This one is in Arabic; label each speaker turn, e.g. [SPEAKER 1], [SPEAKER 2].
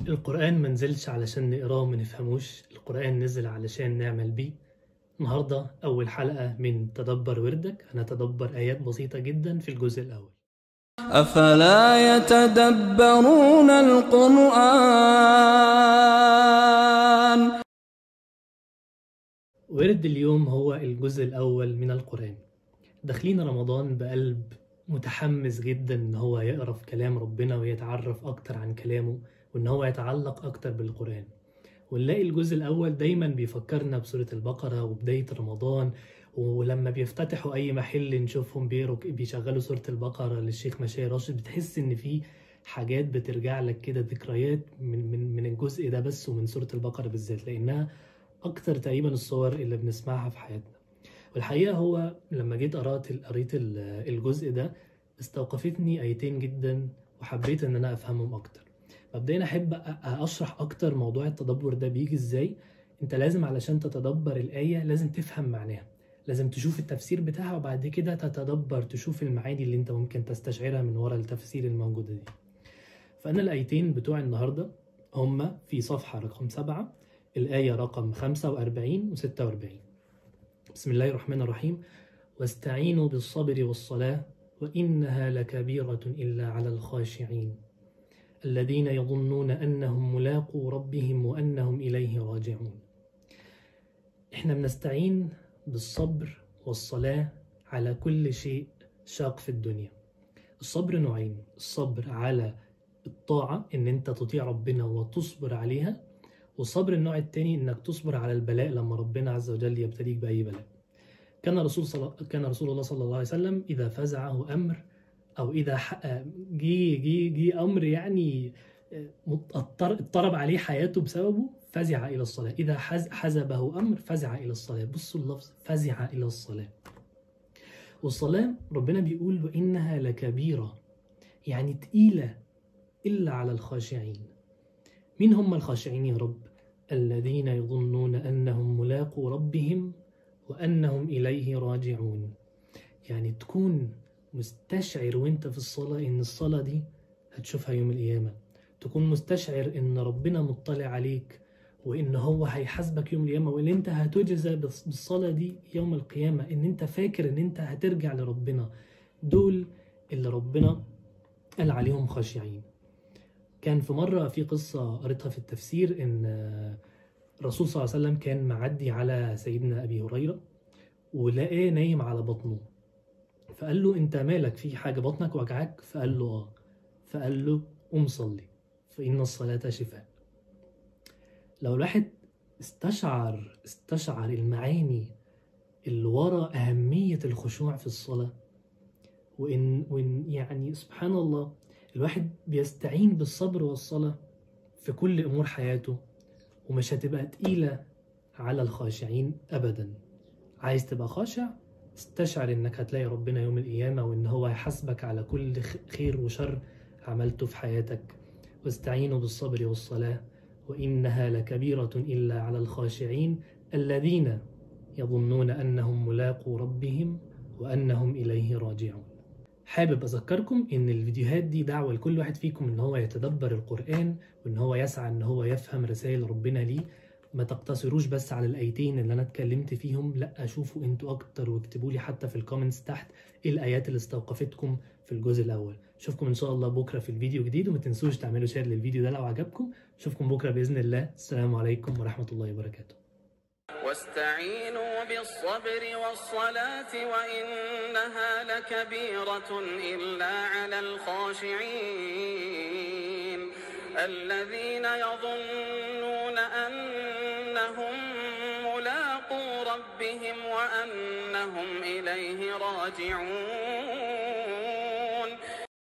[SPEAKER 1] القرآن ما نزلش علشان نقراه وما نفهموش. القرآن نزل علشان نعمل بيه. النهاردة أول حلقة من تدبر وردك. هنتدبر آيات بسيطة جدا في الجزء الأول.
[SPEAKER 2] أفلا يتدبرون القرآن؟
[SPEAKER 1] ورد اليوم هو الجزء الأول من القرآن. داخلين رمضان بقلب متحمس جدا إن هو يقرأ في كلام ربنا ويتعرف أكتر عن كلامه. وإن هو يتعلق أكتر بالقرآن. ونلاقي الجزء الأول دايما بيفكرنا بسورة البقرة وبداية رمضان ولما بيفتتحوا أي محل نشوفهم بيروا بيشغلوا سورة البقرة للشيخ مشاي راشد بتحس إن في حاجات بترجع لك كده ذكريات من من من الجزء ده بس ومن سورة البقرة بالذات لأنها أكتر تقريبا الصور اللي بنسمعها في حياتنا. والحقيقة هو لما جيت قرأت قريت الجزء ده استوقفتني آيتين جدا وحبيت إن أنا أفهمهم أكتر. مبدئيا أحب أشرح أكتر موضوع التدبر ده بيجي إزاي؟ أنت لازم علشان تتدبر الآية لازم تفهم معناها. لازم تشوف التفسير بتاعها وبعد كده تتدبر تشوف المعاني اللي أنت ممكن تستشعرها من ورا التفسير الموجودة دي. فأنا الآيتين بتوع النهاردة هما في صفحة رقم سبعة الآية رقم خمسة وأربعين وستة وأربعين. بسم الله الرحمن الرحيم. واستعينوا بالصبر والصلاة وإنها لكبيرة إلا على الخاشعين. الذين يظنون أنهم ملاقو ربهم وأنهم إليه راجعون. إحنا بنستعين بالصبر والصلاة على كل شيء شاق في الدنيا. الصبر نوعين الصبر على الطاعة إن أنت تطيع ربنا وتصبر عليها والصبر النوع التاني إنك تصبر على البلاء لما ربنا عز وجل يبتليك بأي بلاء. كان رسول صل... كان رسول الله صلى الله عليه وسلم إذا فزعه أمر أو إذا جي جي جي أمر يعني اضطرب عليه حياته بسببه فزع إلى الصلاة. إذا حزبه أمر فزع إلى الصلاة. بصوا اللفظ فزع إلى الصلاة. والصلاة ربنا بيقول وإنها لكبيرة يعني تقيلة إلا على الخاشعين. مين هم الخاشعين يا رب؟ الذين يظنون أنهم ملاقوا ربهم وأنهم إليه راجعون. يعني تكون مستشعر وانت في الصلاة إن الصلاة دي هتشوفها يوم القيامة. تكون مستشعر إن ربنا مطلع عليك وإن هو هيحاسبك يوم القيامة وإن أنت هتجزى بالصلاة دي يوم القيامة. إن أنت فاكر إن أنت هترجع لربنا. دول اللي ربنا قال عليهم خاشعين. كان في مرة في قصة قريتها في التفسير إن الرسول صلى الله عليه وسلم كان معدي على سيدنا أبي هريرة ولقاه نايم على بطنه. فقال له انت مالك في حاجة بطنك وجعك فقال له آه. فقال له قوم صلي فإن الصلاة شفاء. لو الواحد استشعر استشعر المعاني اللي ورا أهمية الخشوع في الصلاة وإن, وإن يعني سبحان الله الواحد بيستعين بالصبر والصلاة في كل أمور حياته ومش هتبقى تقيلة على الخاشعين أبدا. عايز تبقى خاشع؟ استشعر إنك هتلاقي ربنا يوم القيامة وإن هو هيحاسبك على كل خير وشر عملته في حياتك. واستعينوا بالصبر والصلاة وإنها لكبيرة إلا على الخاشعين الذين يظنون أنهم ملاقوا ربهم وأنهم إليه راجعون. حابب أذكركم إن الفيديوهات دي دعوة لكل واحد فيكم إن هو يتدبر القرآن وإن هو يسعى إن هو يفهم رسائل ربنا ليه. ما تقتصروش بس على الآيتين اللي أنا اتكلمت فيهم لا شوفوا أنتوا أكتر واكتبوا لي حتى في ال comments تحت إيه الآيات اللي استوقفتكم في الجزء الأول. أشوفكم إن شاء الله بكرة في الفيديو جديد وما تنسوش تعملوا share للفيديو ده لو عجبكم. أشوفكم بكرة بإذن الله. السلام عليكم ورحمة الله وبركاته.
[SPEAKER 2] واستعينوا بالصبر والصلاة وإنها لكبيرة إلا على الخاشعين. الذين يظنون أنهم ملاقو ربهم وأنهم إليه راجعون.